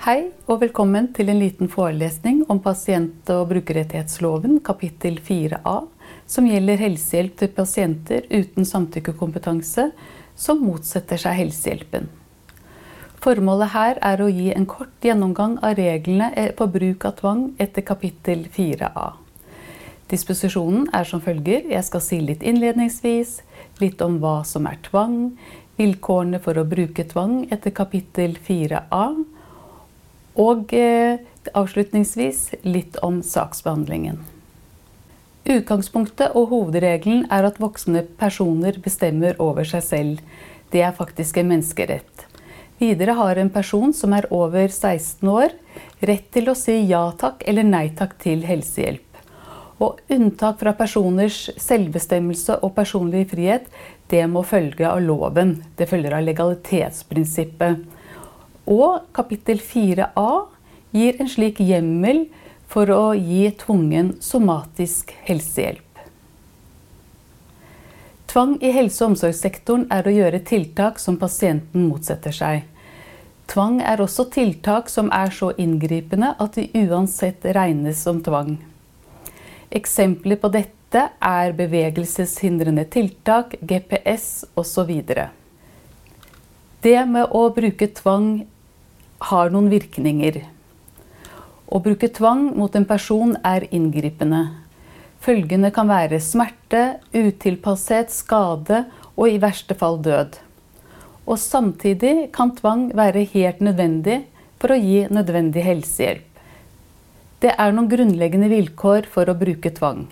Hei og velkommen til en liten forelesning om pasient- og brukerrettighetsloven kapittel 4a, som gjelder helsehjelp til pasienter uten samtykkekompetanse som motsetter seg helsehjelpen. Formålet her er å gi en kort gjennomgang av reglene på bruk av tvang etter kapittel 4a. Disposisjonen er som følger. Jeg skal si litt innledningsvis, litt om hva som er tvang, vilkårene for å bruke tvang etter kapittel 4a, og eh, avslutningsvis litt om saksbehandlingen. Utgangspunktet og hovedregelen er at voksne personer bestemmer over seg selv. Det er faktisk en menneskerett. Videre har en person som er over 16 år, rett til å si ja takk eller nei takk til helsehjelp. Og unntak fra personers selvbestemmelse og personlig frihet, det må følge av loven. Det følger av legalitetsprinsippet. Og kapittel 4a gir en slik hjemmel for å gi tvungen somatisk helsehjelp. Tvang i helse- og omsorgssektoren er å gjøre tiltak som pasienten motsetter seg. Tvang er også tiltak som er så inngripende at de uansett regnes som tvang. Eksempler på dette er bevegelseshindrende tiltak, GPS osv. Det med å bruke tvang har noen virkninger. Å bruke tvang mot en person er inngripende. Følgene kan være smerte, utilpasshet, skade og i verste fall død. Og samtidig kan tvang være helt nødvendig for å gi nødvendig helsehjelp. Det er noen grunnleggende vilkår for å bruke tvang.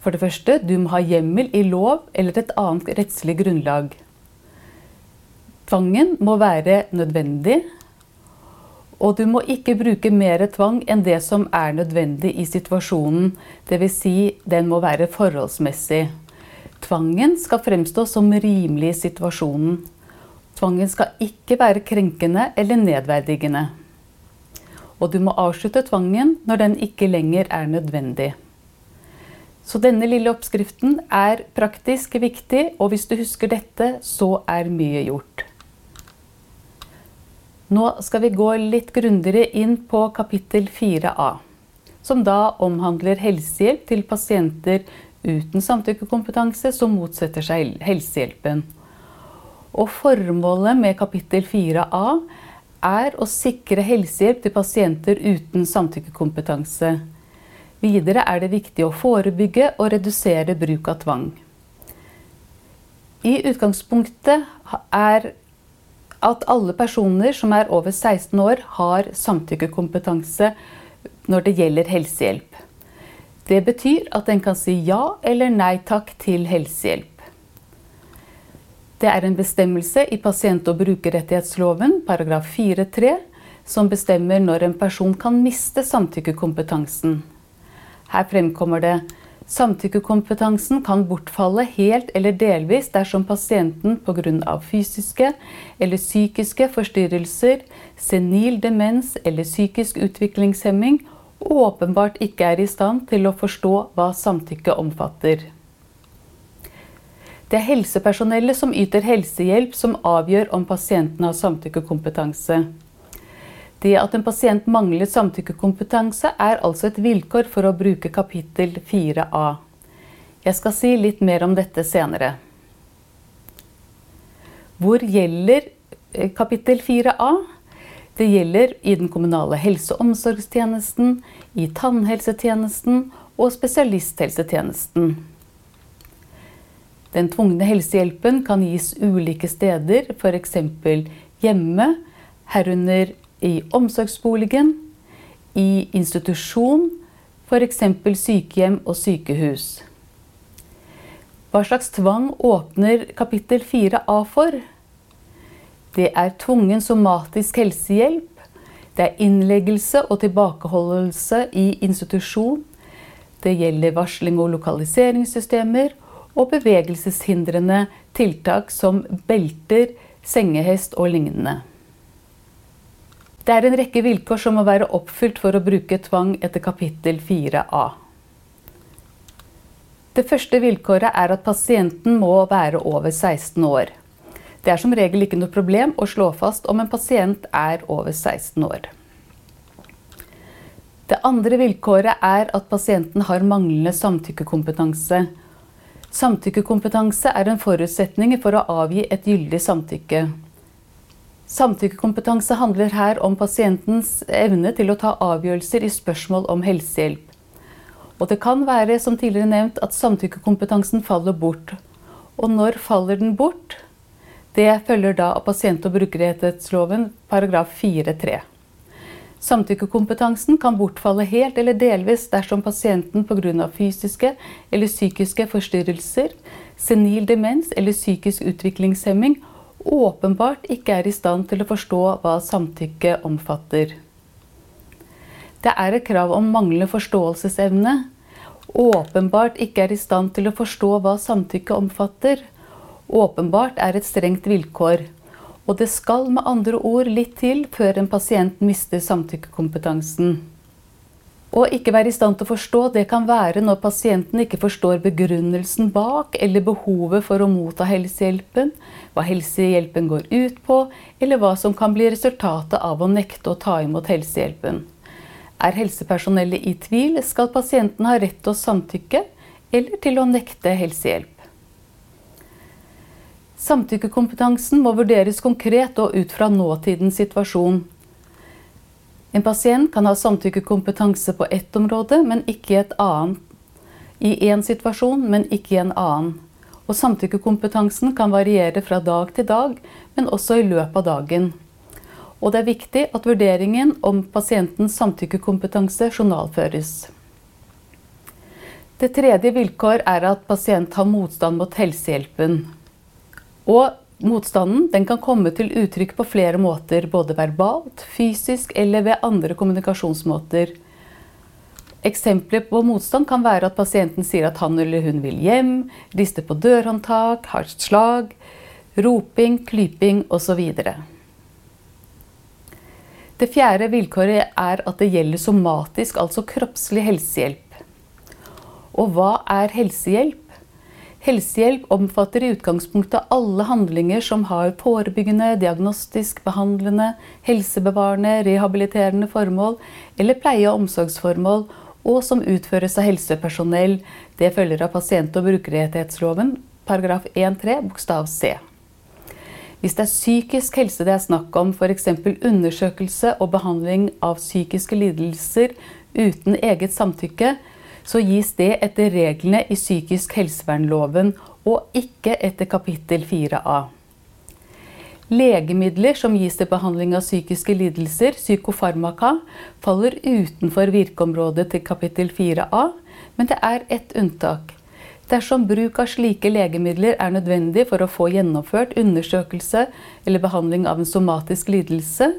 For det første, du må ha hjemmel i lov eller et annet rettslig grunnlag. Tvangen må være nødvendig, og du må ikke bruke mer tvang enn det som er nødvendig i situasjonen. Dvs. Si, den må være forholdsmessig. Tvangen skal fremstå som rimelig i situasjonen. Tvangen skal ikke være krenkende eller nedverdigende. Og du må avslutte tvangen når den ikke lenger er nødvendig. Så denne lille oppskriften er praktisk viktig, og hvis du husker dette, så er mye gjort. Nå skal vi gå litt grundigere inn på kapittel 4a, som da omhandler helsehjelp til pasienter uten samtykkekompetanse som motsetter seg helsehjelpen. Og formålet med kapittel 4a er å sikre helsehjelp til pasienter uten samtykkekompetanse. Videre er det viktig å forebygge og redusere bruk av tvang. I utgangspunktet er at alle personer som er over 16 år, har samtykkekompetanse når det gjelder helsehjelp. Det betyr at en kan si ja eller nei takk til helsehjelp. Det er en bestemmelse i pasient- og brukerrettighetsloven paragraf 4-3 som bestemmer når en person kan miste samtykkekompetansen. Her fremkommer det Samtykkekompetansen kan bortfalle helt eller delvis dersom pasienten pga. fysiske eller psykiske forstyrrelser, senil demens eller psykisk utviklingshemming åpenbart ikke er i stand til å forstå hva samtykke omfatter. Det er helsepersonellet som yter helsehjelp som avgjør om pasienten har samtykkekompetanse. Det at en pasient mangler samtykkekompetanse, er altså et vilkår for å bruke kapittel 4a. Jeg skal si litt mer om dette senere. Hvor gjelder eh, kapittel 4a? Det gjelder i den kommunale helse- og omsorgstjenesten, i tannhelsetjenesten og spesialisthelsetjenesten. Den tvungne helsehjelpen kan gis ulike steder, f.eks. hjemme, herunder i omsorgsboligen, i institusjon, f.eks. sykehjem og sykehus. Hva slags tvang åpner kapittel 4a for? Det er tvungen somatisk helsehjelp. Det er innleggelse og tilbakeholdelse i institusjon. Det gjelder varsling og lokaliseringssystemer og bevegelseshindrende tiltak som belter, sengehest og lignende. Det er en rekke vilkår som må være oppfylt for å bruke tvang etter kapittel 4a. Det første vilkåret er at pasienten må være over 16 år. Det er som regel ikke noe problem å slå fast om en pasient er over 16 år. Det andre vilkåret er at pasienten har manglende samtykkekompetanse. Samtykkekompetanse er en forutsetning for å avgi et gyldig samtykke. Samtykkekompetanse handler her om pasientens evne til å ta avgjørelser i spørsmål om helsehjelp. Og det kan være, som tidligere nevnt, at samtykkekompetansen faller bort. Og når faller den bort? Det følger da av pasient- og brukerrettighetsloven paragraf 4-3. Samtykkekompetansen kan bortfalle helt eller delvis dersom pasienten pga. fysiske eller psykiske forstyrrelser, senil demens eller psykisk utviklingshemming åpenbart ikke er i stand til å forstå hva samtykke omfatter. Det er et krav om manglende forståelsesevne. Åpenbart ikke er i stand til å forstå hva samtykke omfatter. Åpenbart er et strengt vilkår. Og det skal med andre ord litt til før en pasient mister samtykkekompetansen. Å ikke være i stand til å forstå det kan være når pasienten ikke forstår begrunnelsen bak eller behovet for å motta helsehjelpen, hva helsehjelpen går ut på, eller hva som kan bli resultatet av å nekte å ta imot helsehjelpen. Er helsepersonellet i tvil, skal pasienten ha rett til å samtykke eller til å nekte helsehjelp. Samtykkekompetansen må vurderes konkret og ut fra nåtidens situasjon. En pasient kan ha samtykkekompetanse på ett område, men ikke i et annet. I én situasjon, men ikke i en annen. Og samtykkekompetansen kan variere fra dag til dag, men også i løpet av dagen. Og det er viktig at vurderingen om pasientens samtykkekompetanse journalføres. Det tredje vilkår er at pasient har motstand mot helsehjelpen. Og motstanden kan komme til uttrykk på flere måter, både verbalt, fysisk eller ved andre kommunikasjonsmåter. Eksempler på motstand kan være at pasienten sier at han eller hun vil hjem, rister på dørhåndtak, har slag, roping, klyping osv. Det fjerde vilkåret er at det gjelder somatisk, altså kroppslig helsehjelp. Og hva er helsehjelp? Helsehjelp omfatter i utgangspunktet alle handlinger som har forebyggende, diagnostisk, behandlende, helsebevarende, rehabiliterende formål eller pleie- og omsorgsformål, og som utføres av helsepersonell. Det følger av pasient- og brukerrettighetsloven paragraf 1-3 bokstav c. Hvis det er psykisk helse det er snakk om, f.eks. undersøkelse og behandling av psykiske lidelser uten eget samtykke, så gis det etter reglene i psykisk helsevernloven og ikke etter kapittel 4a. Legemidler som gis til behandling av psykiske lidelser, psykofarmaka, faller utenfor virkeområdet til kapittel 4a, men det er ett unntak. Dersom bruk av slike legemidler er nødvendig for å få gjennomført undersøkelse eller behandling av en somatisk lidelse,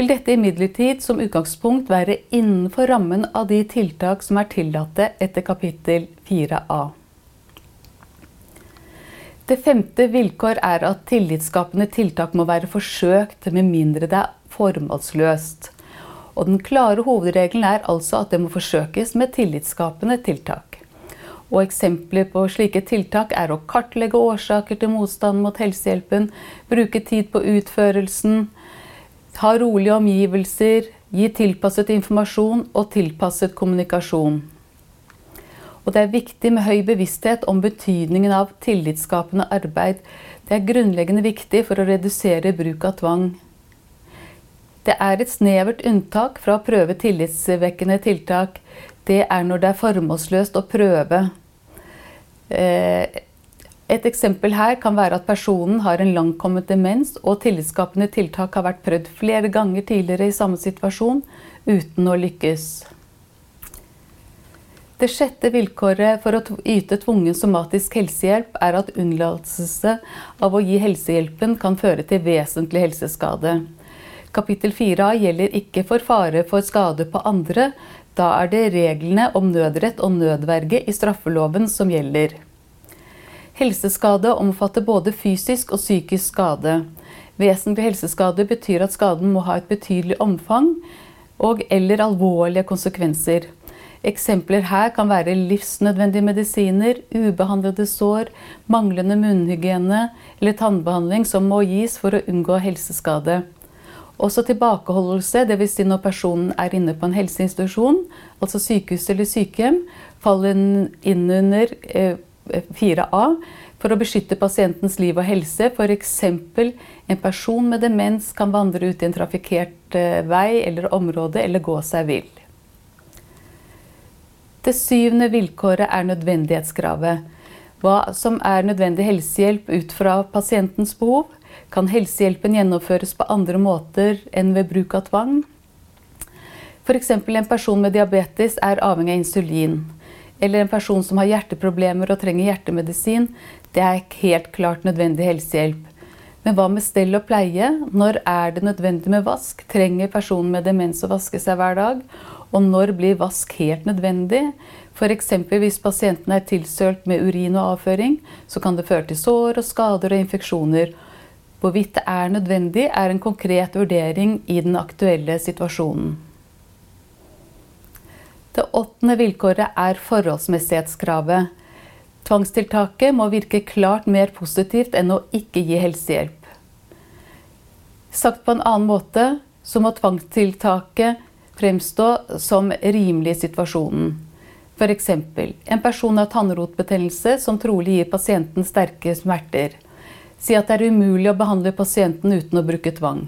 vil dette imidlertid som utgangspunkt være innenfor rammen av de tiltak som er tillatte etter kapittel 4a. Det femte vilkår er at tillitsskapende tiltak må være forsøkt, med mindre det er formålsløst. Og den klare hovedregelen er altså at det må forsøkes med tillitsskapende tiltak. Og Eksempler på slike tiltak er å kartlegge årsaker til motstand mot helsehjelpen, bruke tid på utførelsen, ha rolige omgivelser, gi tilpasset informasjon og tilpasset kommunikasjon. Og det er viktig med høy bevissthet om betydningen av tillitsskapende arbeid. Det er grunnleggende viktig for å redusere bruk av tvang. Det er et snevert unntak fra å prøve tillitsvekkende tiltak. Det er når det er formålsløst å prøve. Eh, et eksempel her kan være at personen har en langkommet demens, og tillitsskapende tiltak har vært prøvd flere ganger tidligere i samme situasjon, uten å lykkes. Det sjette vilkåret for å yte tvungen somatisk helsehjelp er at unnlatelse av å gi helsehjelpen kan føre til vesentlig helseskade. Kapittel 4a gjelder ikke for fare for skade på andre. Da er det reglene om nødrett og nødverge i straffeloven som gjelder. Helseskade omfatter både fysisk og psykisk skade. Vesentlig helseskade betyr at skaden må ha et betydelig omfang og eller alvorlige konsekvenser. Eksempler her kan være livsnødvendige medisiner, ubehandlede sår, manglende munnhygiene eller tannbehandling som må gis for å unngå helseskade. Også tilbakeholdelse, dvs. Si når personen er inne på en helseinstitusjon, altså sykehus eller sykehjem, faller inn under 4A eh, for å beskytte pasientens liv og helse. F.eks. en person med demens kan vandre ut i en trafikkert eh, vei eller område eller gå seg vill. Det syvende vilkåret er nødvendighetskravet. Hva som er nødvendig helsehjelp ut fra pasientens behov. Kan helsehjelpen gjennomføres på andre måter enn ved bruk av tvang? F.eks. en person med diabetes er avhengig av insulin. Eller en person som har hjerteproblemer og trenger hjertemedisin. Det er helt klart nødvendig helsehjelp. Men hva med stell og pleie? Når er det nødvendig med vask? Trenger personen med demens å vaske seg hver dag? Og når blir vask helt nødvendig? F.eks. hvis pasienten er tilsølt med urin og avføring, så kan det føre til sår og skader og infeksjoner. Hvorvidt det er nødvendig, er en konkret vurdering i den aktuelle situasjonen. Det åttende vilkåret er forholdsmessighetskravet. Tvangstiltaket må virke klart mer positivt enn å ikke gi helsehjelp. Sagt på en annen måte så må tvangstiltaket fremstå som rimelig i situasjonen. F.eks. en person har tannrotbetennelse som trolig gir pasienten sterke smerter. Si at det er umulig å behandle pasienten uten å bruke tvang.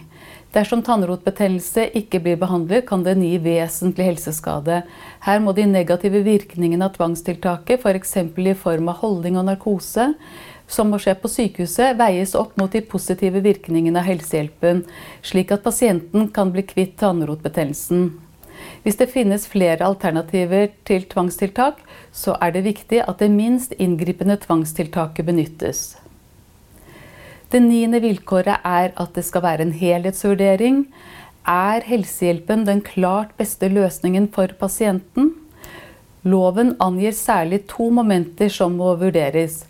Dersom tannrotbetennelse ikke blir behandlet, kan den gi vesentlig helseskade. Her må de negative virkningene av tvangstiltaket, f.eks. For i form av holdning og narkose, som må skje på sykehuset, veies opp mot de positive virkningene av helsehjelpen, slik at pasienten kan bli kvitt tannrotbetennelsen. Hvis det finnes flere alternativer til tvangstiltak, så er det viktig at det minst inngripende tvangstiltaket benyttes. Det niende vilkåret er at det skal være en helhetsvurdering. Er helsehjelpen den klart beste løsningen for pasienten? Loven angir særlig to momenter som må vurderes.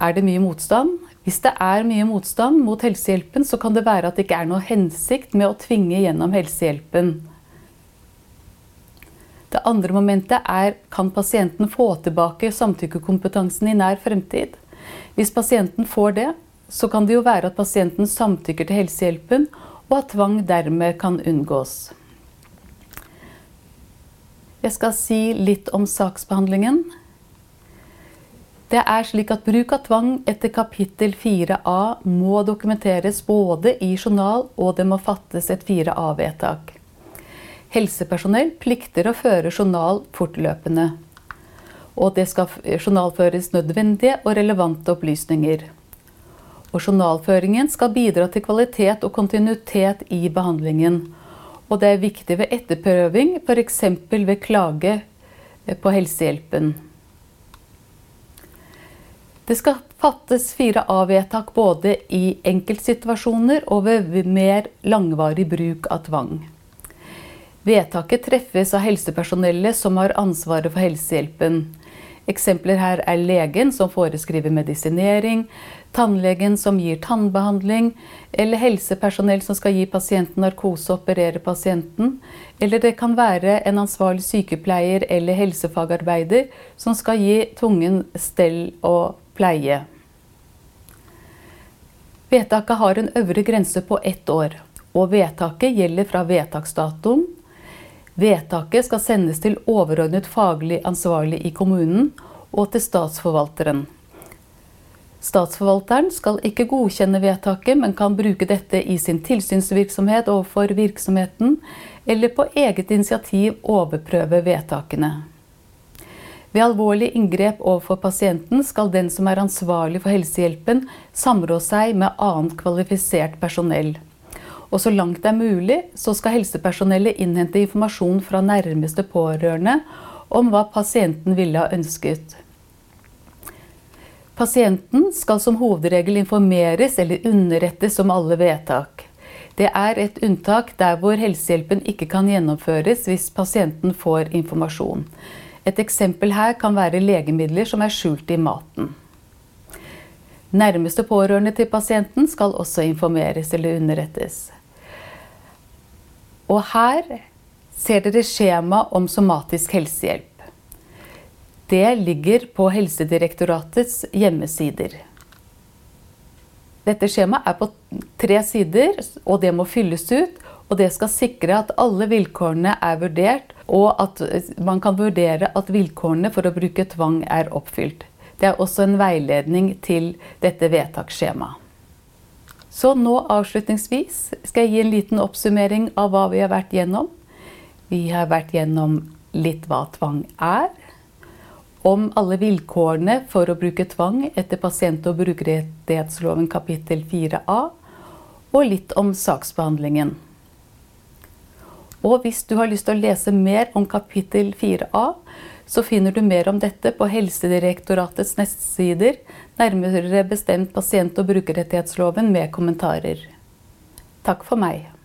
Er det mye motstand? Hvis det er mye motstand mot helsehjelpen, så kan det være at det ikke er noe hensikt med å tvinge gjennom helsehjelpen. Det andre momentet er kan pasienten få tilbake samtykkekompetansen i nær fremtid. Hvis pasienten får det, så kan det jo være at pasienten samtykker til helsehjelpen, og at tvang dermed kan unngås. Jeg skal si litt om saksbehandlingen. Det er slik at Bruk av tvang etter kapittel 4a må dokumenteres både i journal og det må fattes et 4a-vedtak. Helsepersonell plikter å føre journal fortløpende. Og det skal journalføres nødvendige og relevante opplysninger. Og journalføringen skal bidra til kvalitet og kontinuitet i behandlingen. Og det er viktig ved etterprøving, f.eks. ved klage på helsehjelpen. Det skal fattes fire A-vedtak både i enkeltsituasjoner og ved mer langvarig bruk av tvang. Vedtaket treffes av helsepersonellet som har ansvaret for helsehjelpen. Eksempler her er legen som foreskriver medisinering, tannlegen som gir tannbehandling, eller helsepersonell som skal gi pasienten narkose og operere pasienten. Eller det kan være en ansvarlig sykepleier eller helsefagarbeider som skal gi tvungen stell og pleie. Vedtaket har en øvre grense på ett år, og vedtaket gjelder fra vedtaksdatoen. Vedtaket skal sendes til overordnet faglig ansvarlig i kommunen og til statsforvalteren. Statsforvalteren skal ikke godkjenne vedtaket, men kan bruke dette i sin tilsynsvirksomhet overfor virksomheten, eller på eget initiativ overprøve vedtakene. Ved alvorlig inngrep overfor pasienten skal den som er ansvarlig for helsehjelpen, samrå seg med annet kvalifisert personell. Og så langt det er mulig, så skal helsepersonellet innhente informasjon fra nærmeste pårørende om hva pasienten ville ha ønsket. Pasienten skal som hovedregel informeres eller underrettes om alle vedtak. Det er et unntak der hvor helsehjelpen ikke kan gjennomføres hvis pasienten får informasjon. Et eksempel her kan være legemidler som er skjult i maten. Nærmeste pårørende til pasienten skal også informeres eller underrettes. Og her ser dere skjema om somatisk helsehjelp. Det ligger på Helsedirektoratets hjemmesider. Dette skjemaet er på tre sider, og det må fylles ut. Og det skal sikre at alle vilkårene er vurdert, og at man kan vurdere at vilkårene for å bruke tvang er oppfylt. Det er også en veiledning til dette vedtaksskjemaet. Så nå avslutningsvis skal jeg gi en liten oppsummering av hva vi har vært gjennom. Vi har vært gjennom litt hva tvang er. Om alle vilkårene for å bruke tvang etter pasient- og brukerrettighetsloven kapittel 4a. Og litt om saksbehandlingen. Og hvis du har lyst til å lese mer om kapittel 4a, så finner du mer om dette på Helsedirektoratets nettsider, nærmere bestemt pasient- og brukerrettighetsloven med kommentarer. Takk for meg.